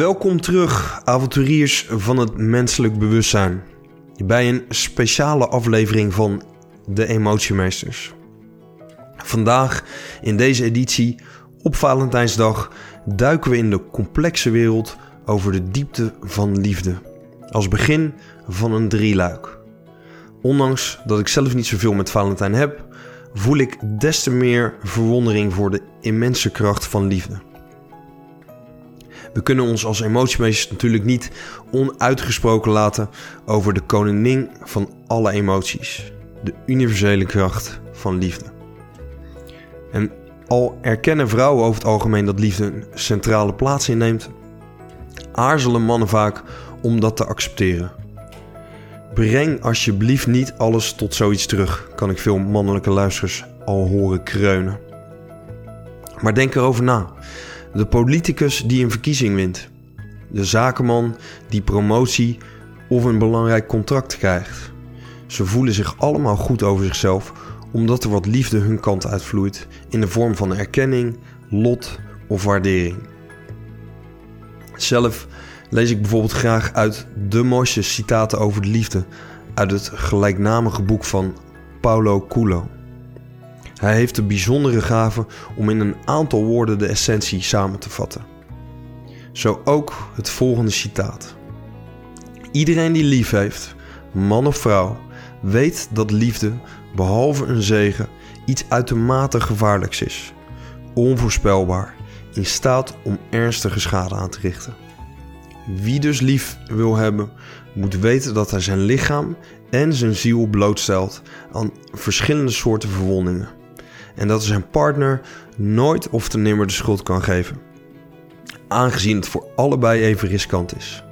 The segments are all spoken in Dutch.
Welkom terug, avonturiers van het menselijk bewustzijn, bij een speciale aflevering van De Emotiemeesters. Vandaag, in deze editie, op Valentijnsdag, duiken we in de complexe wereld over de diepte van liefde. Als begin van een drieluik. Ondanks dat ik zelf niet zoveel met Valentijn heb, voel ik des te meer verwondering voor de immense kracht van liefde. We kunnen ons als emotiemeesters natuurlijk niet onuitgesproken laten over de koningin van alle emoties, de universele kracht van liefde. En al erkennen vrouwen over het algemeen dat liefde een centrale plaats inneemt, aarzelen mannen vaak om dat te accepteren. Breng alsjeblieft niet alles tot zoiets terug, kan ik veel mannelijke luisteraars al horen kreunen. Maar denk erover na. De politicus die een verkiezing wint. De zakenman die promotie of een belangrijk contract krijgt. Ze voelen zich allemaal goed over zichzelf omdat er wat liefde hun kant uitvloeit in de vorm van erkenning, lot of waardering. Zelf lees ik bijvoorbeeld graag uit de mooiste citaten over de liefde uit het gelijknamige boek van Paulo Coelho. Hij heeft de bijzondere gave om in een aantal woorden de essentie samen te vatten. Zo ook het volgende citaat. Iedereen die lief heeft, man of vrouw, weet dat liefde, behalve een zegen, iets uitermate gevaarlijks is. Onvoorspelbaar, in staat om ernstige schade aan te richten. Wie dus lief wil hebben, moet weten dat hij zijn lichaam en zijn ziel blootstelt aan verschillende soorten verwondingen en dat zijn partner nooit of te nimmer de schuld kan geven. Aangezien het voor allebei even riskant is.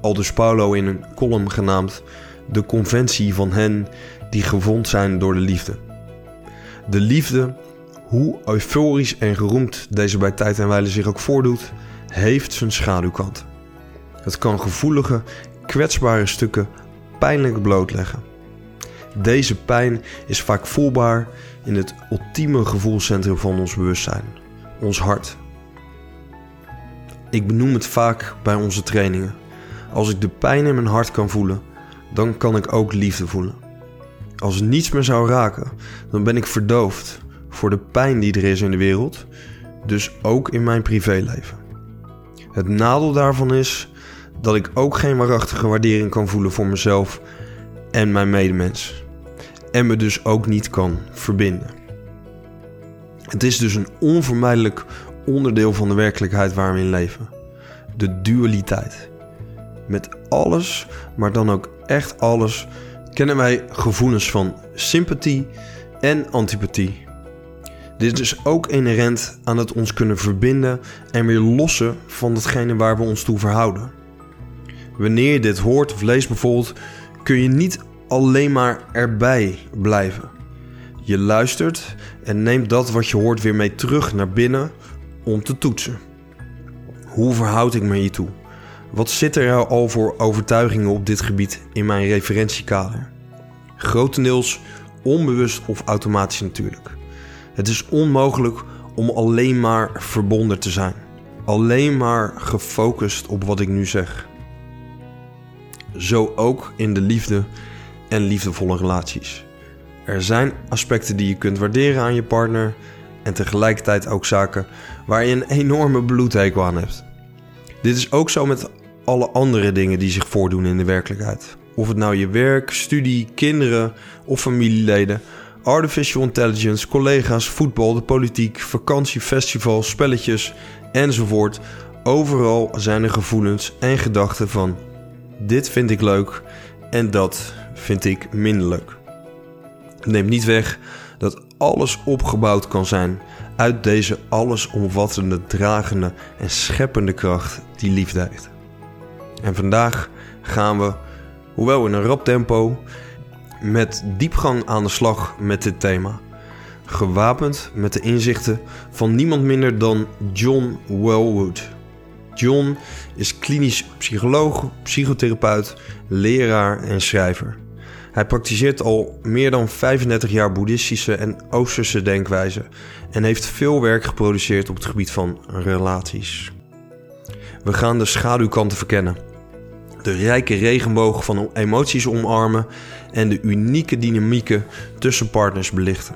Aldus Paulo in een column genaamd De Conventie van hen die gewond zijn door de liefde. De liefde, hoe euforisch en geroemd deze bij tijd en wijle zich ook voordoet, heeft zijn schaduwkant. Het kan gevoelige, kwetsbare stukken pijnlijk blootleggen. Deze pijn is vaak voelbaar in het ultieme gevoelscentrum van ons bewustzijn, ons hart. Ik benoem het vaak bij onze trainingen. Als ik de pijn in mijn hart kan voelen, dan kan ik ook liefde voelen. Als niets me zou raken, dan ben ik verdoofd voor de pijn die er is in de wereld, dus ook in mijn privéleven. Het nadeel daarvan is dat ik ook geen waarachtige waardering kan voelen voor mezelf en mijn medemens en me dus ook niet kan verbinden. Het is dus een onvermijdelijk onderdeel van de werkelijkheid waar we in leven. De dualiteit. Met alles, maar dan ook echt alles, kennen wij gevoelens van sympathie en antipathie. Dit is ook inherent aan het ons kunnen verbinden en weer lossen van datgene waar we ons toe verhouden. Wanneer je dit hoort of leest bijvoorbeeld, kun je niet alleen maar erbij blijven. Je luistert en neemt dat wat je hoort weer mee terug naar binnen om te toetsen. Hoe verhoud ik me hiertoe? Wat zit er al voor overtuigingen op dit gebied in mijn referentiekader? Grotendeels onbewust of automatisch natuurlijk. Het is onmogelijk om alleen maar verbonden te zijn. Alleen maar gefocust op wat ik nu zeg. Zo ook in de liefde en liefdevolle relaties. Er zijn aspecten die je kunt waarderen aan je partner en tegelijkertijd ook zaken waar je een enorme bloedhekel aan hebt. Dit is ook zo met alle andere dingen die zich voordoen in de werkelijkheid. Of het nou je werk, studie, kinderen of familieleden, artificial intelligence, collega's, voetbal, de politiek, vakantie, festivals, spelletjes enzovoort. Overal zijn er gevoelens en gedachten van dit vind ik leuk en dat vind ik minder leuk. Neemt niet weg dat alles opgebouwd kan zijn uit deze allesomvattende, dragende en scheppende kracht die liefde heeft. En vandaag gaan we, hoewel in een rap tempo, met diepgang aan de slag met dit thema. Gewapend met de inzichten van niemand minder dan John Wellwood. John is klinisch psycholoog, psychotherapeut, leraar en schrijver. Hij praktiseert al meer dan 35 jaar boeddhistische en oosterse denkwijze en heeft veel werk geproduceerd op het gebied van relaties. We gaan de schaduwkanten verkennen. De rijke regenboog van emoties omarmen en de unieke dynamieken tussen partners belichten.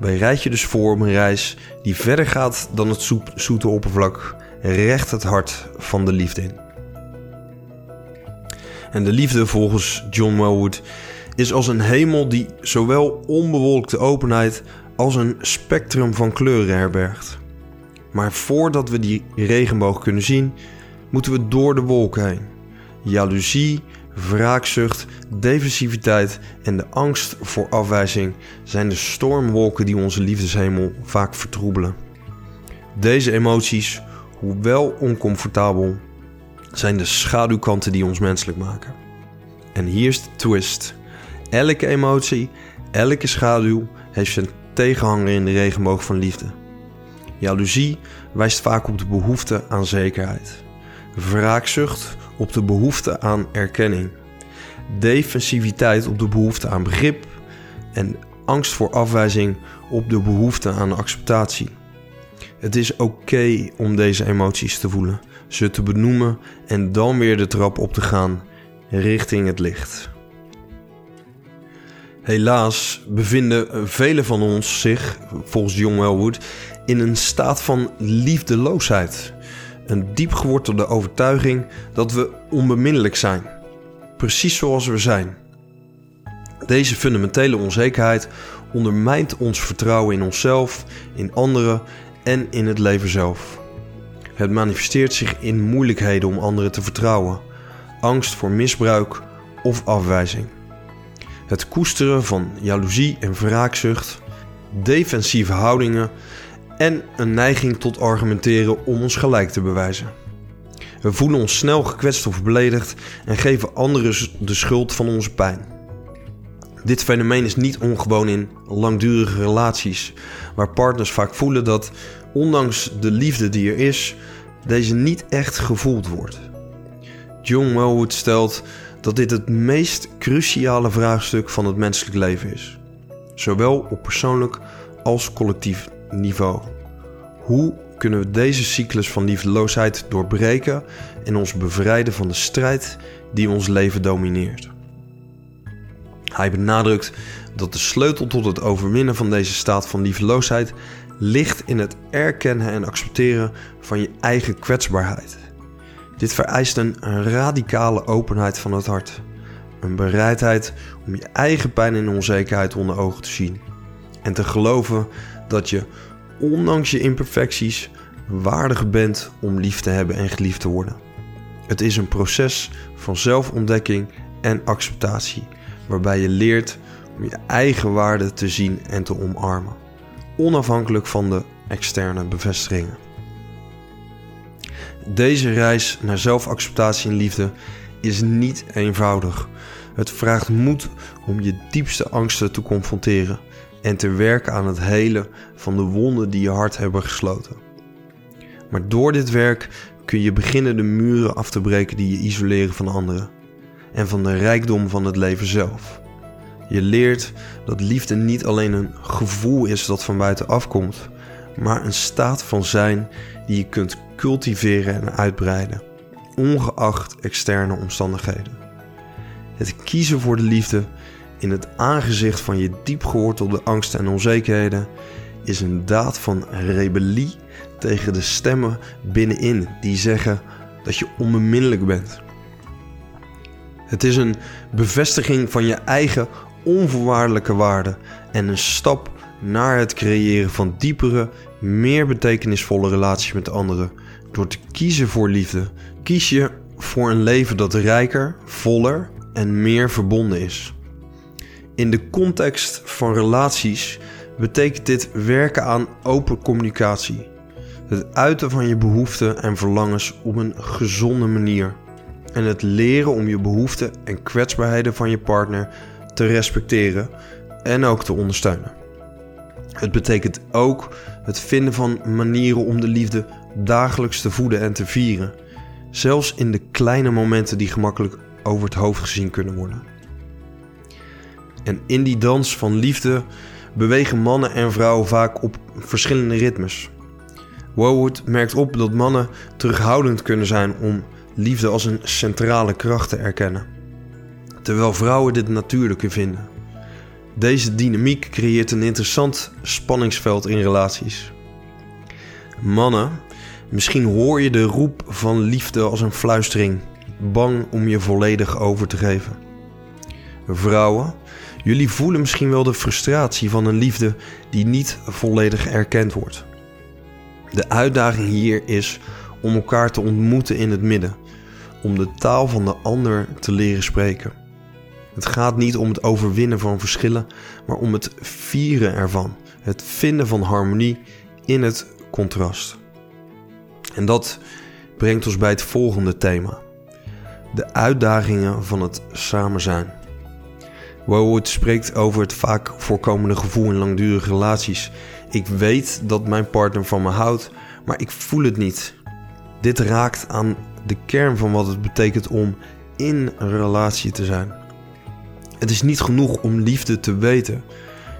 Bereid je dus voor op een reis die verder gaat dan het zoete oppervlak, recht het hart van de liefde in. En de liefde volgens John Welwood is als een hemel die zowel onbewolkte openheid als een spectrum van kleuren herbergt. Maar voordat we die regenboog kunnen zien, moeten we door de wolken heen. Jaloezie, wraakzucht, defensiviteit en de angst voor afwijzing zijn de stormwolken die onze liefdeshemel vaak vertroebelen. Deze emoties, hoewel oncomfortabel, zijn de schaduwkanten die ons menselijk maken. En hier is de twist. Elke emotie, elke schaduw heeft zijn tegenhanger in de regenboog van liefde. Jaloezie wijst vaak op de behoefte aan zekerheid. Wraakzucht op de behoefte aan erkenning. Defensiviteit op de behoefte aan begrip. En angst voor afwijzing op de behoefte aan acceptatie. Het is oké om deze emoties te voelen, ze te benoemen en dan weer de trap op te gaan richting het licht. Helaas bevinden velen van ons zich, volgens John Welwood, in een staat van liefdeloosheid. Een diep gewortelde overtuiging dat we onbeminnelijk zijn. Precies zoals we zijn. Deze fundamentele onzekerheid ondermijnt ons vertrouwen in onszelf, in anderen en in het leven zelf. Het manifesteert zich in moeilijkheden om anderen te vertrouwen, angst voor misbruik of afwijzing. Het koesteren van jaloezie en wraakzucht, defensieve houdingen en een neiging tot argumenteren om ons gelijk te bewijzen. We voelen ons snel gekwetst of beledigd en geven anderen de schuld van onze pijn. Dit fenomeen is niet ongewoon in langdurige relaties, waar partners vaak voelen dat, ondanks de liefde die er is, deze niet echt gevoeld wordt. John Welwood stelt dat dit het meest cruciale vraagstuk van het menselijk leven is, zowel op persoonlijk als collectief niveau. Hoe kunnen we deze cyclus van liefdeloosheid doorbreken en ons bevrijden van de strijd die ons leven domineert? Hij benadrukt dat de sleutel tot het overwinnen van deze staat van liefdeloosheid ligt in het erkennen en accepteren van je eigen kwetsbaarheid. Dit vereist een radicale openheid van het hart. Een bereidheid om je eigen pijn en onzekerheid onder ogen te zien. En te geloven dat je, ondanks je imperfecties, waardig bent om lief te hebben en geliefd te worden. Het is een proces van zelfontdekking en acceptatie, waarbij je leert om je eigen waarde te zien en te omarmen, onafhankelijk van de externe bevestigingen. Deze reis naar zelfacceptatie en liefde is niet eenvoudig. Het vraagt moed om je diepste angsten te confronteren en te werken aan het helen van de wonden die je hart hebben gesloten. Maar door dit werk kun je beginnen de muren af te breken die je isoleren van anderen en van de rijkdom van het leven zelf. Je leert dat liefde niet alleen een gevoel is dat van buiten afkomt, maar een staat van zijn die je kunt cultiveren en uitbreiden, ongeacht externe omstandigheden. Het kiezen voor de liefde in het aangezicht van je diep gewortelde angsten en onzekerheden is een daad van rebellie tegen de stemmen binnenin die zeggen dat je onbeminnelijk bent. Het is een bevestiging van je eigen onvoorwaardelijke waarde en een stap naar het creëren van diepere, meer betekenisvolle relaties met anderen. Door te kiezen voor liefde, kies je voor een leven dat rijker, voller en meer verbonden is. In de context van relaties betekent dit werken aan open communicatie. Het uiten van je behoeften en verlangens op een gezonde manier. En het leren om je behoeften en kwetsbaarheden van je partner te respecteren en ook te ondersteunen. Het betekent ook het vinden van manieren om de liefde dagelijks te voeden en te vieren, zelfs in de kleine momenten die gemakkelijk over het hoofd gezien kunnen worden. En in die dans van liefde bewegen mannen en vrouwen vaak op verschillende ritmes. Wowood merkt op dat mannen terughoudend kunnen zijn om liefde als een centrale kracht te erkennen, terwijl vrouwen dit natuurlijker vinden. Deze dynamiek creëert een interessant spanningsveld in relaties. Mannen, misschien hoor je de roep van liefde als een fluistering, bang om je volledig over te geven. Vrouwen, jullie voelen misschien wel de frustratie van een liefde die niet volledig erkend wordt. De uitdaging hier is om elkaar te ontmoeten in het midden, om de taal van de ander te leren spreken. Het gaat niet om het overwinnen van verschillen, maar om het vieren ervan, het vinden van harmonie in het contrast. En dat brengt ons bij het volgende thema: de uitdagingen van het samen zijn. Wowood spreekt over het vaak voorkomende gevoel in langdurige relaties. Ik weet dat mijn partner van me houdt, maar ik voel het niet. Dit raakt aan de kern van wat het betekent om in een relatie te zijn. Het is niet genoeg om liefde te weten.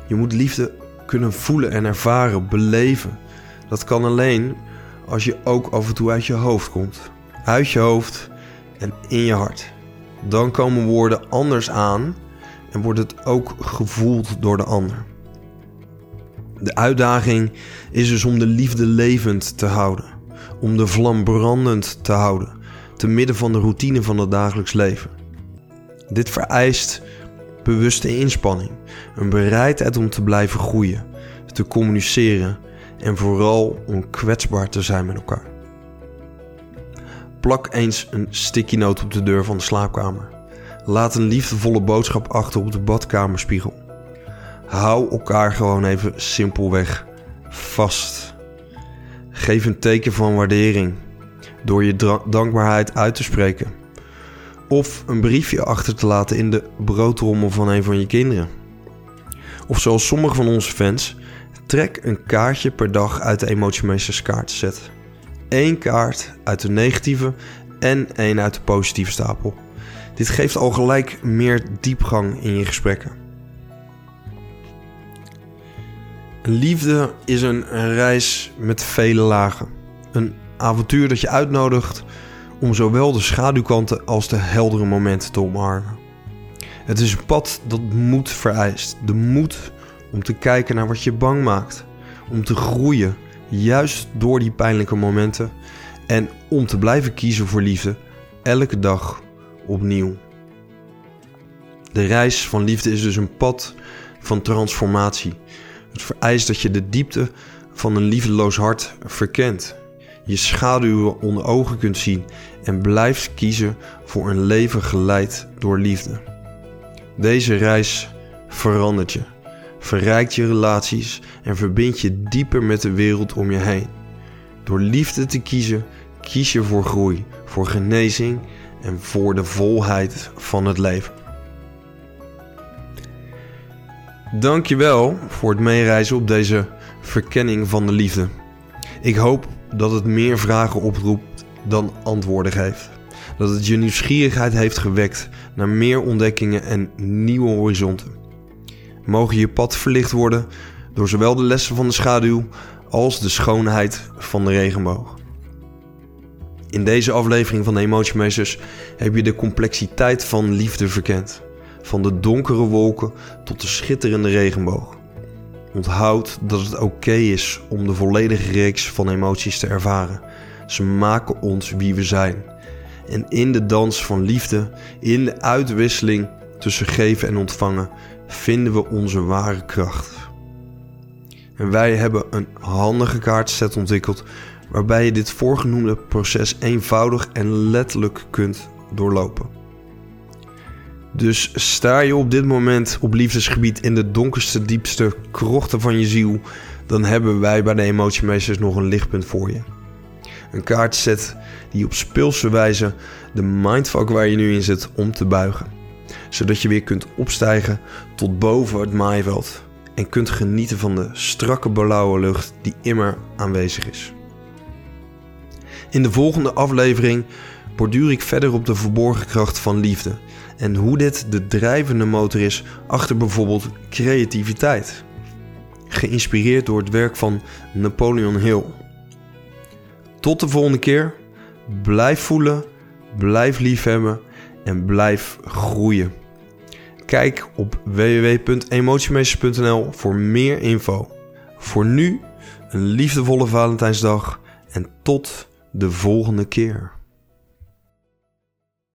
Je moet liefde kunnen voelen en ervaren, beleven. Dat kan alleen als je ook af en toe uit je hoofd komt. Uit je hoofd en in je hart. Dan komen woorden anders aan en wordt het ook gevoeld door de ander. De uitdaging is dus om de liefde levend te houden, om de vlam brandend te houden, te midden van de routine van het dagelijks leven. Dit vereist bewuste inspanning, een bereidheid om te blijven groeien, te communiceren en vooral om kwetsbaar te zijn met elkaar. Plak eens een sticky note op de deur van de slaapkamer. Laat een liefdevolle boodschap achter op de badkamerspiegel. Hou elkaar gewoon even simpelweg vast. Geef een teken van waardering door je dankbaarheid uit te spreken. Of een briefje achter te laten in de broodrommel van een van je kinderen. Of zoals sommige van onze fans, trek een kaartje per dag uit de Emotiemeesters kaartset. Eén kaart uit de negatieve en één uit de positieve stapel. Dit geeft al gelijk meer diepgang in je gesprekken. Liefde is een reis met vele lagen. Een avontuur dat je uitnodigt om zowel de schaduwkanten als de heldere momenten te omarmen. Het is een pad dat moed vereist. De moed om te kijken naar wat je bang maakt. Om te groeien, juist door die pijnlijke momenten. En om te blijven kiezen voor liefde, elke dag opnieuw. De reis van liefde is dus een pad van transformatie. Het vereist dat je de diepte van een liefdeloos hart verkent. Je schaduwen onder ogen kunt zien en blijft kiezen voor een leven geleid door liefde. Deze reis verandert je, verrijkt je relaties en verbindt je dieper met de wereld om je heen. Door liefde te kiezen, kies je voor groei, voor genezing en voor de volheid van het leven. Dankjewel voor het meereizen op deze verkenning van de liefde. Ik hoop dat het meer vragen oproept dan antwoorden geeft. Dat het je nieuwsgierigheid heeft gewekt naar meer ontdekkingen en nieuwe horizonten. Mogen je pad verlicht worden door zowel de lessen van de schaduw als de schoonheid van de regenboog. In deze aflevering van de Emotiemeesters heb je de complexiteit van liefde verkend. Van de donkere wolken tot de schitterende regenboog. Onthoud dat het oké is om de volledige reeks van emoties te ervaren. Ze maken ons wie we zijn. En in de dans van liefde, in de uitwisseling tussen geven en ontvangen, vinden we onze ware kracht. En wij hebben een handige kaartset ontwikkeld waarbij je dit voorgenoemde proces eenvoudig en letterlijk kunt doorlopen. Dus sta je op dit moment op liefdesgebied in de donkerste, diepste krochten van je ziel, dan hebben wij bij de Emotiemeesters nog een lichtpunt voor je. Een kaartset die op speelse wijze de mindfuck waar je nu in zit om te buigen. Zodat je weer kunt opstijgen tot boven het maaiveld en kunt genieten van de strakke blauwe lucht die immer aanwezig is. In de volgende aflevering borduur ik verder op de verborgen kracht van liefde en hoe dit de drijvende motor is achter bijvoorbeeld creativiteit. Geïnspireerd door het werk van Napoleon Hill. Tot de volgende keer. Blijf voelen, blijf liefhebben en blijf groeien. Kijk op www.emotiemeesters.nl voor meer info. Voor nu een liefdevolle Valentijnsdag en tot de volgende keer.